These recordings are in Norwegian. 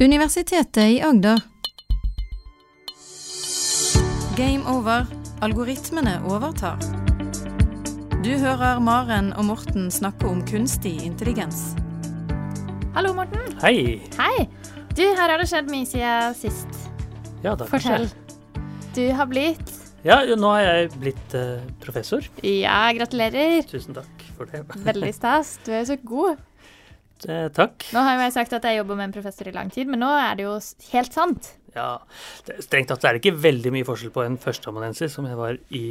Universitetet i Agder. Game over. Algoritmene overtar. Du hører Maren og Morten snakke om kunstig intelligens. Hallo, Morten. Hei. Hei. Du, her har det skjedd mye siden sist. Ja, det Fortell. Du har blitt Ja, nå har jeg blitt eh, professor. Ja, gratulerer. Tusen takk for det. Veldig stas. Du er jo så god. Eh, takk. Nå har jo jeg sagt at jeg jobber med en professor i lang tid, men nå er det jo helt sant. Ja, det, Strengt tatt er det ikke veldig mye forskjell på en førsteamanuensis, som jeg var i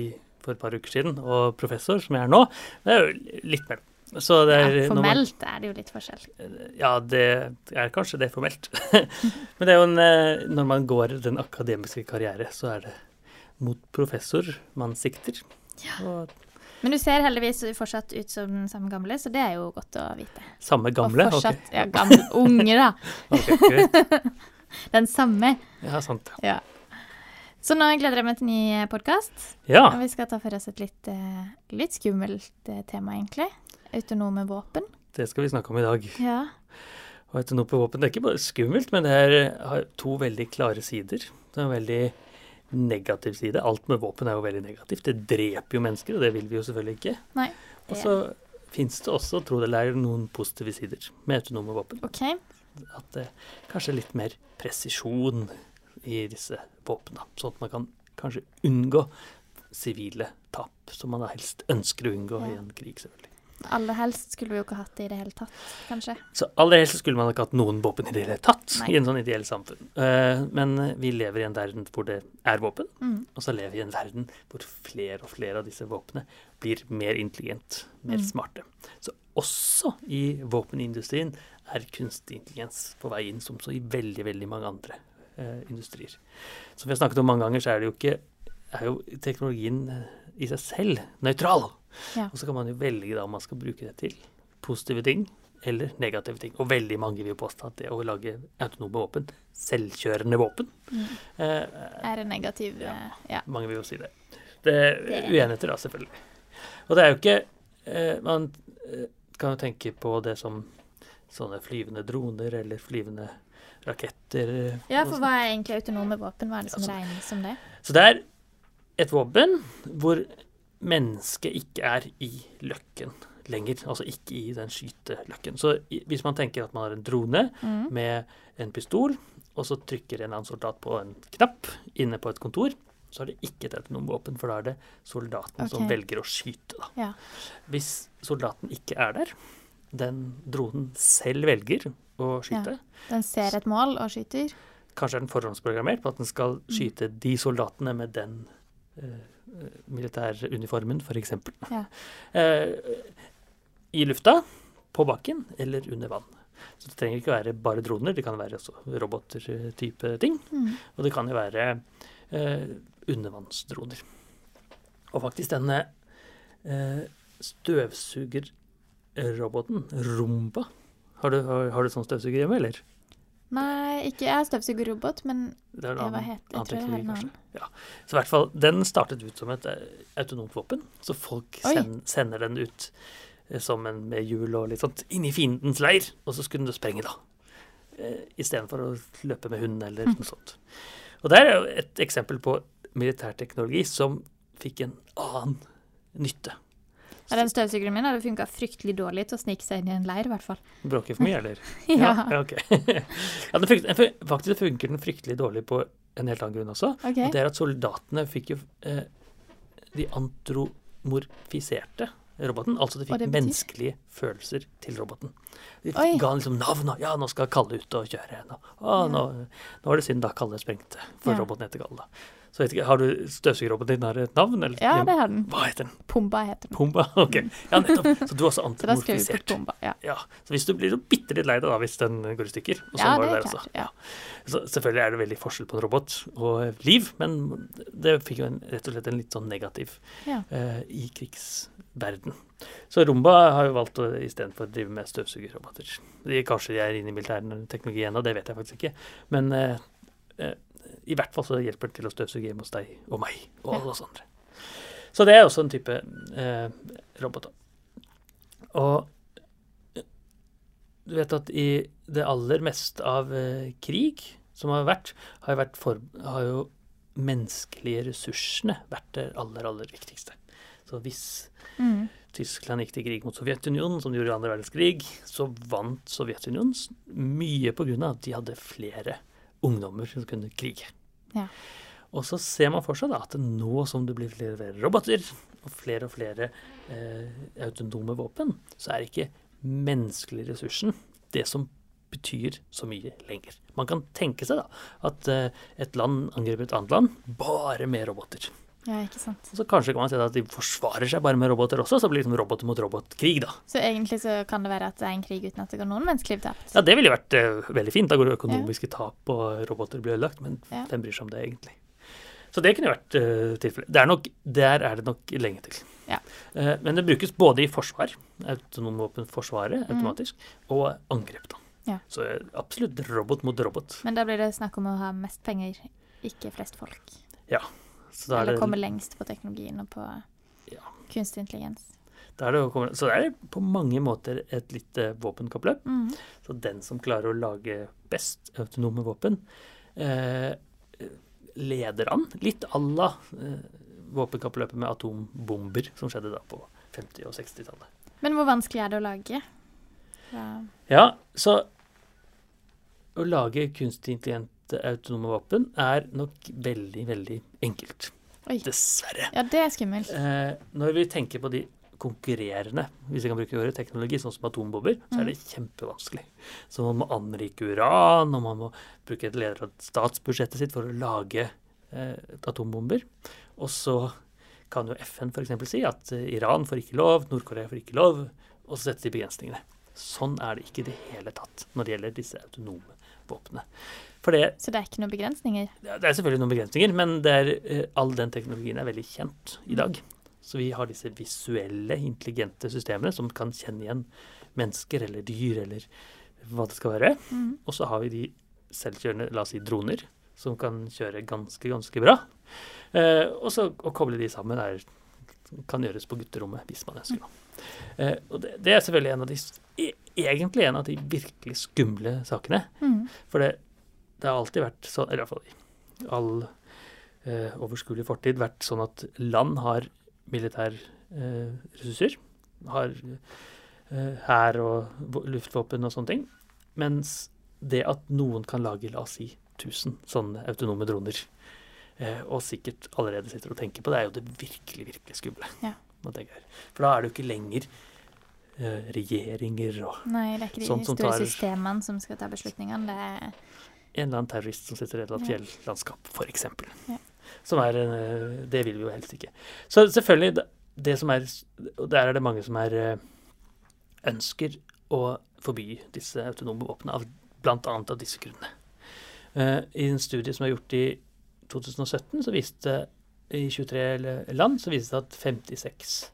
for et par uker siden, og professor, som jeg er nå. Det er jo litt mer. Så det Ja, formelt man- er det jo litt forskjell. Ja, det er kanskje det formelt. Men det er jo en, eh, når man går den akademiske karriere, så er det mot professor man sikter. Og Men du ser heldigvis fortsatt ut som den samme gamle, så det er jo godt å vite. samme gamle. Og fortsatt, okay. ja, gamle, unge da. okay, greit. Den samme. Ja, sant. Ja. Så nå gleder jeg meg til ny podkast. Ja. Og vi skal ta for oss et litt, eh, litt skummelt eh, tema, egentlig. Autonome våpen. Det skal vi snakke om i dag. Ja. Og autonome våpen det er ikke bare skummelt, men det er, har to veldig klare sider. Det er veldig negativ side. Alt med våpen er jo veldig negativt. Det dreper jo mennesker, og det vil vi jo selvfølgelig ikke. Nei. Og så fins det også, tro det eller ei, noen positive sider med autonome våpen. OK. At det kanskje er litt mer presisjon i disse våpnene. Sånn at man kan kanskje unngå sivile tap, som man da helst ønsker å unngå i en krig, selvfølgelig. Aller helst skulle vi jo ikke hatt det i det hele tatt, kanskje. Så aller helst skulle man ikke hatt noen våpen i det hele tatt Nei. i en sånn ideell samfunn. Uh, men vi lever i en verden hvor det er våpen, Mm. og så lever vi i en verden hvor flere og flere av disse våpnene blir mer intelligent, mer Mm. smarte. Så også i våpenindustrien er kunstig intelligens på vei inn, som så i veldig, veldig mange andre uh, industrier. Som vi har snakket om mange ganger, så er det jo ikke er jo teknologien eh, i seg selv nøytral. Ja. Og så kan man jo velge da om man skal bruke det til positive ting eller negative ting. Og veldig mange vil påstå at det å lage autonome våpen, selvkjørende våpen Mm. eh, Er det negativ Ja. eh, Ja. Mange vil jo si det. Det er er- uenigheter da, selvfølgelig. Og det er jo ikke eh, Man eh, kan jo tenke på det som sånne flyvende droner eller flyvende raketter. eh, ja, for sånn. hva er egentlig autonome våpen? Hva er det som Altså- regnes som det? Så det er et våpen hvor mennesket ikke er i løkken lenger. Altså ikke i den skyteløkken. Så hvis man tenker at man har en drone Mm. med en pistol, og så trykker en eller annen soldat på en knapp inne på et kontor, så er det ikke et våpen, for da er det soldaten som velger å skyte. Da. Ja. Hvis soldaten ikke er der, den dronen selv velger å skyte, Den ser et mål og skyter. kanskje er den forhåndsprogrammert på at den skal Mm. skyte de soldatene med den uh, militæruniformen, f.eks. Ja. Eh, I lufta, på bakken eller under vann. Så det trenger ikke være bare droner, det kan være også roboter-type ting. Mm. Og det kan jo være eh, undervannsdroner. Og faktisk denne eh, støvsugerroboten, Rumba Har du, har, har du sånn støvsuger hjemme, eller? Nei, ikke jeg er støvsugerrobot, men Det er annen- het- jeg tror jeg har en annen. Ja. Så i hvert fall, den startet ut som et eh, autonomt våpen. Så folk send, sender den ut eh, som en med hjul og litt sånt inn i fiendens leir, og så skulle den sprenge, da. Eh, Istedenfor å løpe med hund eller Hm. noe sånt. Og det er jo et eksempel på militærteknologi som fikk en annen nytte. Ja, den støvsugeren min hadde funka fryktelig dårlig til å snike seg inn i en leir, i hvert fall. Bråker for mye, eller? Ja. ja ok. ja, funker, faktisk funker den fryktelig dårlig på en helt annen grunn også. Okay. Og det er at soldatene fikk jo eh, De antromorfiserte roboten. Altså de fikk menneskelige følelser til roboten. De Oi. ga han liksom navn. Ja, nå skal Kalle ut og kjøre. Nå, å, Ja. nå, nå var det synd da Kalle sprengte, for Ja. roboten heter Kalle. da. Så vet ikke, Har du støvsugerroboten din har et navn? Eller? Ja, det har den. Hva heter den? Pumba heter den. Pumba? Ok. Ja, nettopp. Så du er også Så vi på. Pumba. Ja, Ja, så hvis du blir så bitte litt lei deg da, hvis den går i stykker og sånn ja var det det er der klart. også. Ja. Så selvfølgelig er det veldig forskjell på en robot og liv, men det fikk jo en, rett og slett en litt sånn negativ Ja. uh, i krigsverden. Så Rumba har jo valgt å istedenfor drive med støvsugerroboter. Kanskje de er inne i militærteknologi ennå, det vet jeg faktisk ikke. Men uh, eh, i hvert fall så hjelper det til å støvsuge hjemme hos deg og meg og alle oss andre. Så det er også en type eh, robot. Og eh, du vet at i det aller meste av eh, krig som har vært, har vært for, har jo menneskelige ressursene vært det aller, aller viktigste. Så hvis Mm. Tyskland gikk til krig mot Sovjetunionen, som de gjorde i andre verdenskrig, så vant Sovjetunionen mye pga. at de hadde flere ungdommer som kunne krige. Ja. Og så ser man for seg da at nå som det blir flere og flere roboter, og flere og flere eh, autonome våpen, så er ikke menneskelig ressursen det som betyr så mye lenger. Man kan tenke seg da at eh, et land angriper et annet land bare med roboter. Ja, ikke sant. Og så kanskje kan man si at de forsvarer seg bare med roboter også, så blir det liksom robot mot robot-krig, da. Så egentlig så kan det være at det er en krig uten at det går noen menneskeliv tapt. Ja, det ville vært uh, veldig fint. Da går det økonomiske tap, og roboter blir ødelagt. Men Ja. hvem bryr seg om det, egentlig? Så det kunne vært uh, tilfellet. Er der er det nok lenge til. Ja. Uh, men det brukes både i forsvar, autonome våpen forsvaret Mm. automatisk, og angrep, da. Ja. Så absolutt robot mot robot. Men da blir det snakk om å ha mest penger, ikke flest folk. Ja. Eller det, komme lengst på teknologien og på Ja. kunstig intelligens. det, komme- så det er på mange måter et lite våpenkappløp. Mm. Så den som klarer å lage best autonome våpen, eh, leder an. Litt à la eh, våpenkappløpet med atombomber som skjedde da på 50- og 60-tallet. Men hvor vanskelig er det å lage? Ja. Ja, så å lage kunstig intelligente autonome våpen er nok veldig, veldig enkelt. Oi. Dessverre. ja, det er skummelt. Eh, når vi tenker på de konkurrerende, hvis jeg kan bruke ordet teknologi, sånn som atombomber, så er det kjempevanskelig. Så man må anrike uran, og man må bruke et leder av statsbudsjettet sitt for å lage eh, atombomber. Og så kan jo FN f.eks. si at eh, Iran får ikke lov, Nord-Korea får ikke lov, og så setter de begrensningene. Sånn er det ikke i det hele tatt når det gjelder disse autonome våpnene. Det, Så det er ikke noen begrensninger? Det er selvfølgelig noen begrensninger, men er, eh, all den teknologien er veldig kjent i dag. Så vi har disse visuelle, intelligente systemene som kan kjenne igjen mennesker eller dyr eller hva det skal være. Mm. Og så har vi de selvkjørende, la oss si droner, som kan kjøre ganske, ganske bra. Eh, og så å koble de sammen er, kan gjøres på gutterommet hvis man ønsker det. Eh, og det, det er selvfølgelig en av de, e- egentlig en av de virkelig skumle sakene. Mm. For det, det har alltid vært sånn, eller iallfall i all eh, overskuelig fortid, vært sånn at land har militær eh. Har eh, og luftvåpen og sånne ting. Mens det at noen kan lage, la oss si, 1000 sånne autonome droner, eh, og sikkert allerede sitter og tenker på det, er jo det virkelig, virkelig skumle. Ja. For da er det jo ikke lenger eh, regjeringer og Nei, det er ikke de store tar- systemene som skal ta beslutningene. Det er en eller annen terrorist som sitter i et eller annet fjellandskap, f.eks. Ja. Som er eh, Det vil vi jo helst ikke. Så selvfølgelig, det, det som er Og der er det mange som er eh, ønsker å forby disse autonome våpnene, bl.a. av disse grunnene. Eh, I en studie som er gjort i 2017, så viste i 23 land, så viste det at 56%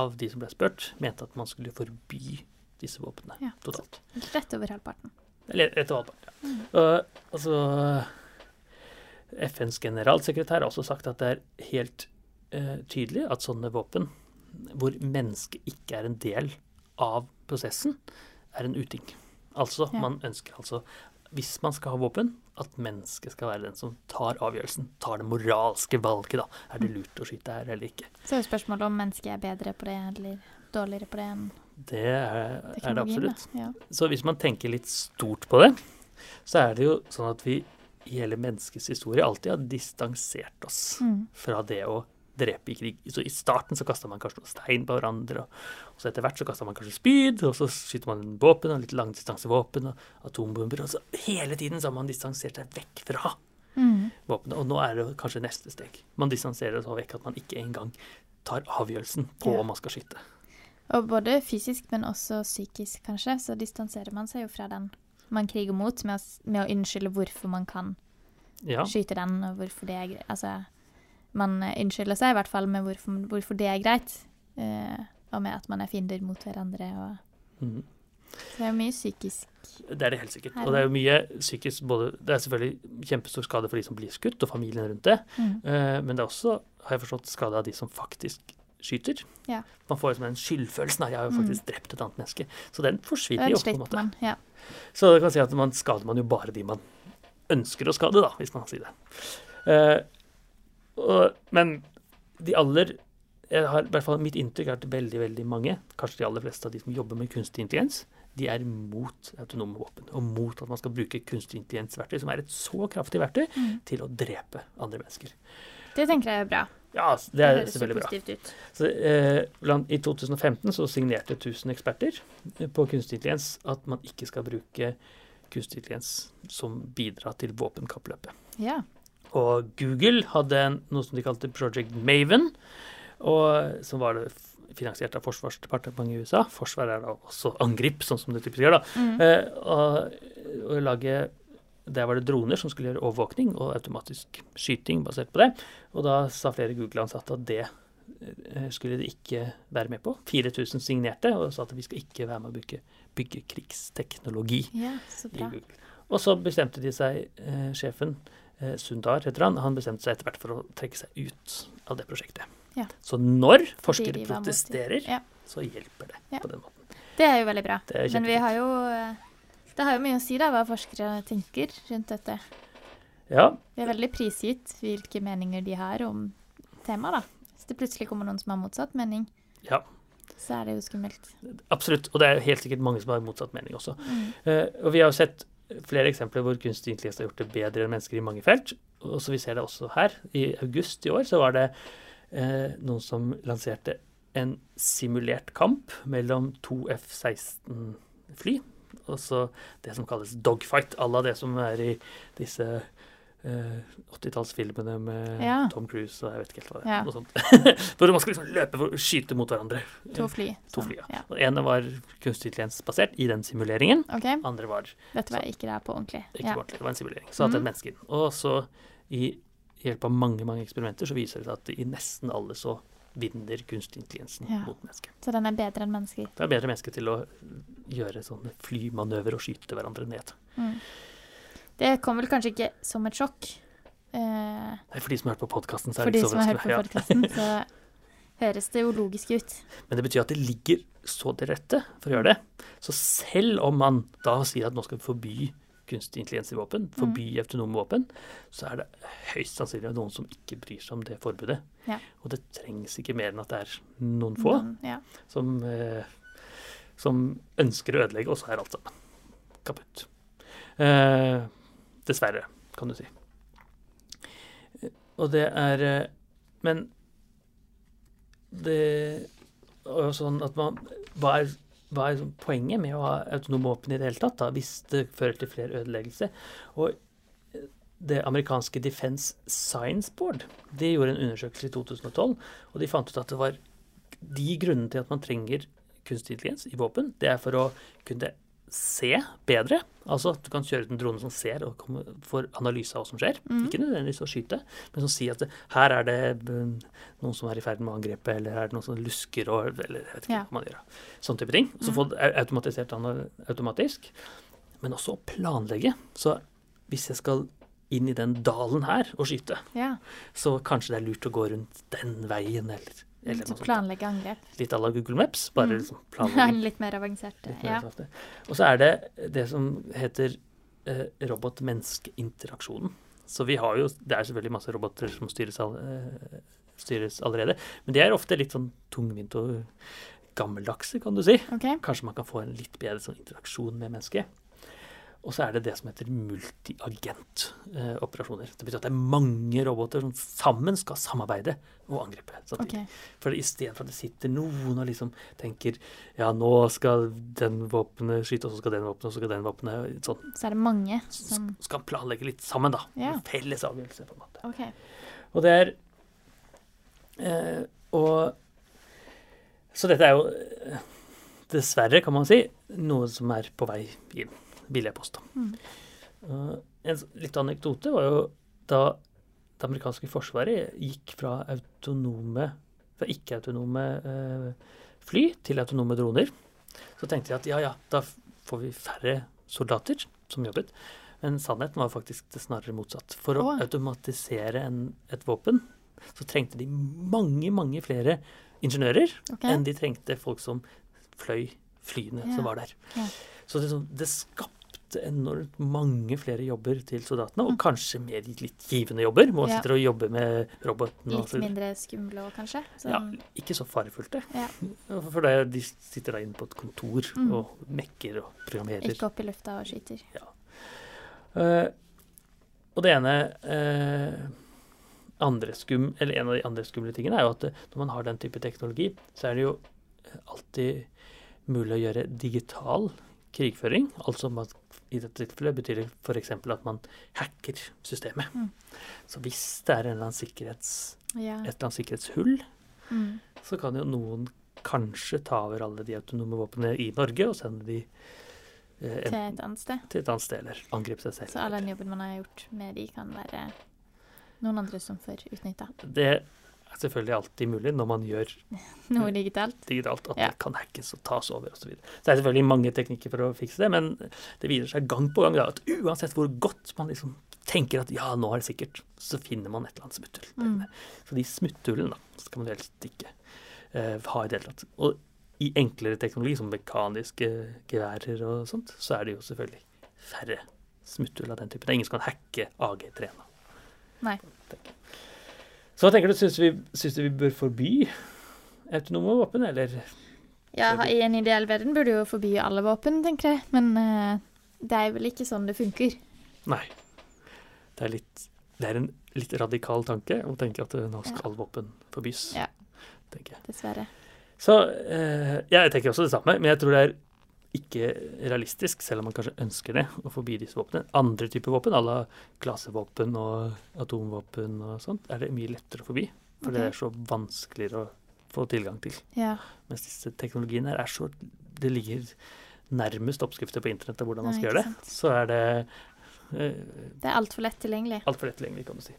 av de som ble spurt, mente at man skulle forby disse våpnene Ja. totalt. rett over halvparten. Eller etter valgpart, ja. Mm. Og, altså, FNs generalsekretær har også sagt at det er helt uh, tydelig at sånne våpen, hvor mennesket ikke er en del av prosessen, er en uting. Altså, Ja. man ønsker altså, hvis man skal ha våpen, at mennesket skal være den som tar avgjørelsen, tar det moralske valget, da. Er det lurt å skyte her eller ikke? Så er jo spørsmålet om mennesket er bedre på det eller dårligere på det enn Det er, er det absolutt. Ja. Så hvis man tenker litt stort på det, så er det jo sånn at vi i hele menneskets historie alltid har distansert oss Mm. fra det å drepe i krig. Så I starten så kasta man kanskje noen stein på hverandre, og, så etter hvert så kasta man kanskje spyd, og så skyter man våpen, og litt langdistansevåpen og atombomber, og så hele tiden så har man distansert seg vekk fra Mm. våpenet. Og nå er det kanskje neste steg. Man distanserer seg så vekk at man ikke engang tar avgjørelsen på Ja. om man skal skyte. Og både fysisk, men også psykisk, kanskje, så distanserer man seg jo fra den man kriger mot, med å, med å unnskylde hvorfor man kan Ja. skyte den, og hvorfor det er greit. Altså, man eh, unnskylder seg i hvert fall med hvorfor, hvorfor det er greit, uh, og med at man er fiender mot hverandre. Og, Mm. så det er mye psykisk. Det er det helt sikkert. Og det er jo mye psykisk både Det er selvfølgelig kjempestor skade for de som blir skutt, og familien rundt det. Mm. Eh, men det er også, har jeg forstått, skade av de som faktisk skyter. Ja. Man får liksom den skyldfølelsen av 'jeg har jo faktisk drept et annet menneske'. Så den forsvinner jo. på en måte. man. Ja. Så det kan si at man skader man jo bare de man ønsker å skade, da, hvis man kan si det. Uh, og, men de aller jeg har, i hvert fall Mitt inntrykk er at veldig veldig mange, kanskje de aller fleste av de som jobber med kunstig intelligens, de er mot autonome våpen. Og mot at man skal bruke kunstig intelligensverktøy, som er et så kraftig verktøy, Mm. til å drepe andre mennesker. Det tenker jeg er bra. Ja, det Det er jo selvfølgelig bra. ut. Så, eh, blant, I 2015 så signerte 1000 eksperter på kunstig intelligens at man ikke skal bruke kunstig intelligens som bidrar til våpenkappløpet. Ja. Og Google hadde en, noe som de kalte Project Maven, og, som var det finansiert av Forsvarsdepartementet i USA. Forsvaret er da også angrip, sånn som det typisk gjør. da. Mm. Eh, og, og lage, Der var det droner som skulle gjøre overvåkning og automatisk skyting basert på det. Og da sa flere Google-ansatte at det eh, skulle de ikke være med på. 4000 signerte og sa at vi skal ikke være med å bygge, bygge krigsteknologi ja, så i bra. Google. Og så bestemte de seg, eh, sjefen eh, Sundar heter han, han bestemte seg etter hvert for å trekke seg ut av det prosjektet. Ja. Så når forskere protesterer, Ja. så hjelper det på den måten. Det er jo veldig bra. Men vi har jo eh, Det har jo mye å si, da, hva forskere tenker rundt dette. Ja, Vi er veldig prisgitt hvilke meninger de har om temaet, da. Hvis det plutselig kommer noen som har motsatt mening, ja, så er det jo skummelt. absolutt. Og det er helt sikkert mange som har motsatt mening også. Mm. Uh, og vi har jo sett flere eksempler hvor kunstig intelligens har gjort det bedre enn mennesker i mange felt. Og så vi ser det også her. I august i år så var det eh, noen som lanserte en simulert kamp mellom to F-16-fly. Og så det som kalles dogfight, à la det som er i disse eh, 80-tallsfilmene med Ja. Tom Cruise og jeg vet ikke helt hva det er. Ja. Noe sånt. hvor man skal liksom løpe for å skyte mot hverandre. To fly. To fly, ja. ja. Og ene var kunstig intelligens-basert i den simuleringen. Okay. Andre var dette var ikke det på ordentlig. ikke Ja. ordentlig, det var en simulering. Så hadde mm. et menneske inn. Og så i hjelp av mange mange eksperimenter så viser det seg at i nesten alle så vinner kunstig intelligensen Ja. mot mennesket. Så den er bedre enn mennesker. Det er bedre mennesker til å gjøre sånne flymanøver og skyte hverandre ned. Mm. Det kom vel kanskje ikke som et sjokk. Eh, Nei, For de som har hørt på podkasten, så er det ikke så overraskende. Ja. så høres det jo logisk ut. Men det betyr at det ligger så til rette for å gjøre det. Så selv om man da sier at nå skal vi forby kunstig intelligens i våpen, forby Mm. autonome våpen, så er det høyst sannsynlig noen som ikke bryr seg om det forbudet. Ja. Og det trengs ikke mer enn at det er noen få noen, ja. som, eh, som ønsker å ødelegge, og så er alt sammen kaputt. Eh, dessverre, kan du si. Eh, Og det er eh, Men det jo sånn at man Hva er, hva er sånn poenget med å ha autonome våpen i det hele tatt, da, hvis det fører til flere ødeleggelser? Og eh, det amerikanske Defense Science Board de gjorde en undersøkelse i 2012, og de fant ut at det var de grunnene til at man trenger kunstig intelligens i våpen, det er for å kunne se bedre. Altså at du kan kjøre ut en drone som ser og kommer, får analyse av hva som skjer. Mm. Ikke nødvendigvis å skyte, men som sier at det, her er det eh, noen som er i ferd med å angripe, eller her er det noen som lusker og Eller jeg vet ikke Ja. hva man gjør. Sånn type ting. Så Mhm. få det automatisert automatisk. Men også å planlegge. Så hvis jeg skal inn i den dalen her og skyte, ja. så kanskje det er lurt å gå rundt den veien, eller, eller Så planlegge angrep. Litt à la Google Maps, bare Mm. liksom planlegge. Litt mer avansert. Litt mer Ja. sånn. Og så er det det som heter eh, robot-menneske-interaksjonen. Så vi har jo Det er selvfølgelig masse roboter som styres, all, eh, styres allerede, men de er ofte litt sånn tungvinte og gammeldagse, kan du si. Okay. Kanskje man kan få en litt bedre sånn interaksjon med mennesket. Og så er det det som heter multiagent-operasjoner. det betyr at det er mange roboter som sammen skal samarbeide og angripe. Okay. ok. For istedenfor at det sitter noen og liksom tenker ja, nå skal den våpenet skyte, og så skal den våpenet, og så skal den våpenet sånn. Så er det mange som skal planlegge litt sammen, da. Ja. En Felles avgjørelse, på en måte. Okay. Og det er eh, Og Så dette er jo eh, dessverre, kan man si, noe som er på vei inn. Vil post. Mm. Uh, en litt anekdote var jo da det amerikanske forsvaret gikk fra autonome fra ikke-autonome uh, fly til autonome droner. Så tenkte de at ja, ja, da får vi færre soldater som jobbet. Men sannheten var faktisk det snarere motsatt. For å oh. automatisere en, et våpen, så trengte de mange, mange flere ingeniører okay. enn de trengte folk som fløy flyene yeah. som var der. Yeah. Så det, sånn- det skapte enormt mange flere jobber til soldatene, og kanskje mer litt givende jobber. Må Mm. Ja. sitte og jobbe med roboten. Litt mindre skumle òg, kanskje? Ja, Sånn, ikke så farefullte. Ja. For det, de sitter da inne på et kontor Mm. og mekker og programmerer. Ikke opp i lufta og skyter. Eh, og det ene uh, andre skum, eller En av de andre skumle tingene er jo at eh, når man har den type teknologi, så er det jo alltid mulig å gjøre digital krigføring. Altså man, i dette tilfellet betyr det f.eks. at man hacker systemet. Mm. Så hvis det er en eller Ja. et eller annet sikkerhetshull, Mm. så kan jo noen kanskje ta over alle de autonome våpnene i Norge og sende de eh, Til et annet sted. til et annet sted, eller angripe seg selv. Så all den jobben man har gjort med de, kan være noen andre som får utnytta. Det er selvfølgelig alltid mulig når man gjør Noe digitalt. digitalt, at Ja. det kan hackes og tas over osv. Så, videre. så det er selvfølgelig mange teknikker for å fikse det, men det viser seg gang på gang da, at uansett hvor godt man liksom tenker at ja, nå er det sikkert, så finner man et eller annet smutthull. Mm. Så de smutthullene da, skal man helst ikke uh, ha i det hele tatt. Og i enklere teknologi, som mekaniske geværer og sånt, så er det jo selvfølgelig færre smutthull av den typen. Det er ingen som kan hacke AG3 nå. Nei. Så hva tenker du, syns du, syns du vi bør forby autonome våpen, eller? Ja, i en ideell verden burde jo forby alle våpen, tenker jeg. Men uh, det er vel ikke sånn det funker. Nei. Det er, litt, det er en litt radikal tanke å tenke at eh, nå skal våpen forbys. Ja. Dessverre. Så uh, ja, jeg tenker også det samme, men jeg tror det er ikke realistisk, selv om man kanskje ønsker det, å forby disse våpnene. Andre typer våpen, à la klasevåpen og atomvåpen og sånt, er det mye lettere å forby. For det er så vanskeligere å få tilgang til. Ja. Mens disse teknologiene her er så Det ligger nærmest oppskrifter på internett av hvordan man skal gjøre det. Så er det eh, Det er altfor lett tilgjengelig. altfor lett tilgjengelig, kan du si.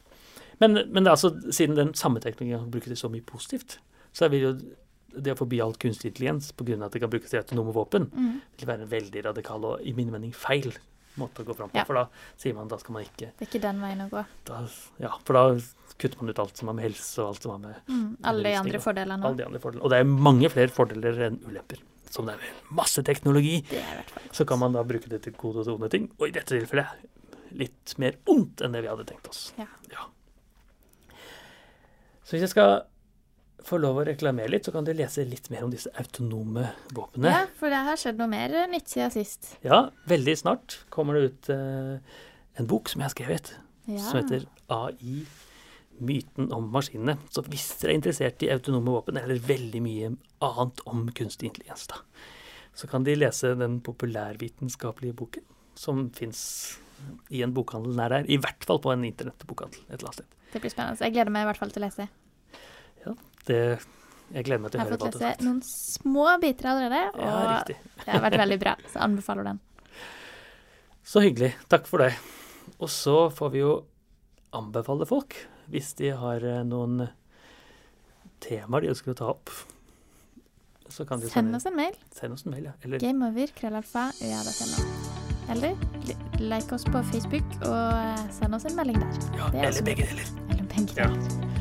Men, men det er altså, siden den samme teknologien brukes til så mye positivt, så vil jo det å forby alt kunstig intelligens pga. at det kan brukes til autonome våpen, Mm. vil være en veldig radikal og i min mening feil måte å gå fram på. Ja. For da sier man da skal man ikke Det er ikke den veien å gå. da, Ja, for da kutter man ut alt som har med helse og alt som har med Mm. Alle de andre fordelene alle de andre fordelene. Og det er mange flere fordeler enn ulemper. Som det er med masse teknologi, så kan man da bruke det til gode og onde ting. Og i dette tilfellet litt mer ondt enn det vi hadde tenkt oss. Ja. Så hvis jeg skal få lov å reklamere litt, så kan dere lese litt mer om disse autonome våpnene. Ja, for det har skjedd noe mer nytt siden sist. Ja, veldig snart kommer det ut eh, en bok som jeg har skrevet, Ja. som heter AI myten om maskinene. Så hvis dere er interessert i autonome våpen, eller veldig mye annet om kunstig intelligens, da, så kan de lese den populærvitenskapelige boken som fins i en bokhandel nær der. I hvert fall på en internettbokhandel et eller annet sted. Det blir spennende. Jeg gleder meg i hvert fall til å lese. Det, jeg gleder meg til å har høre Jeg har fått lese noen små biter allerede, og Ja, det har vært veldig bra. Så anbefaler den. Så hyggelig. Takk for det. Og så får vi jo anbefale folk, hvis de har eh, noen temaer de ønsker å ta opp. Så kan de Send oss en mail. send oss en mail, ja. Eller Gameover, krøllalfa, ua.no. Eller like oss på Facebook og eh, send oss en melding der. Ja, er eller begge deler. Eller begge Ja. deler. Dag.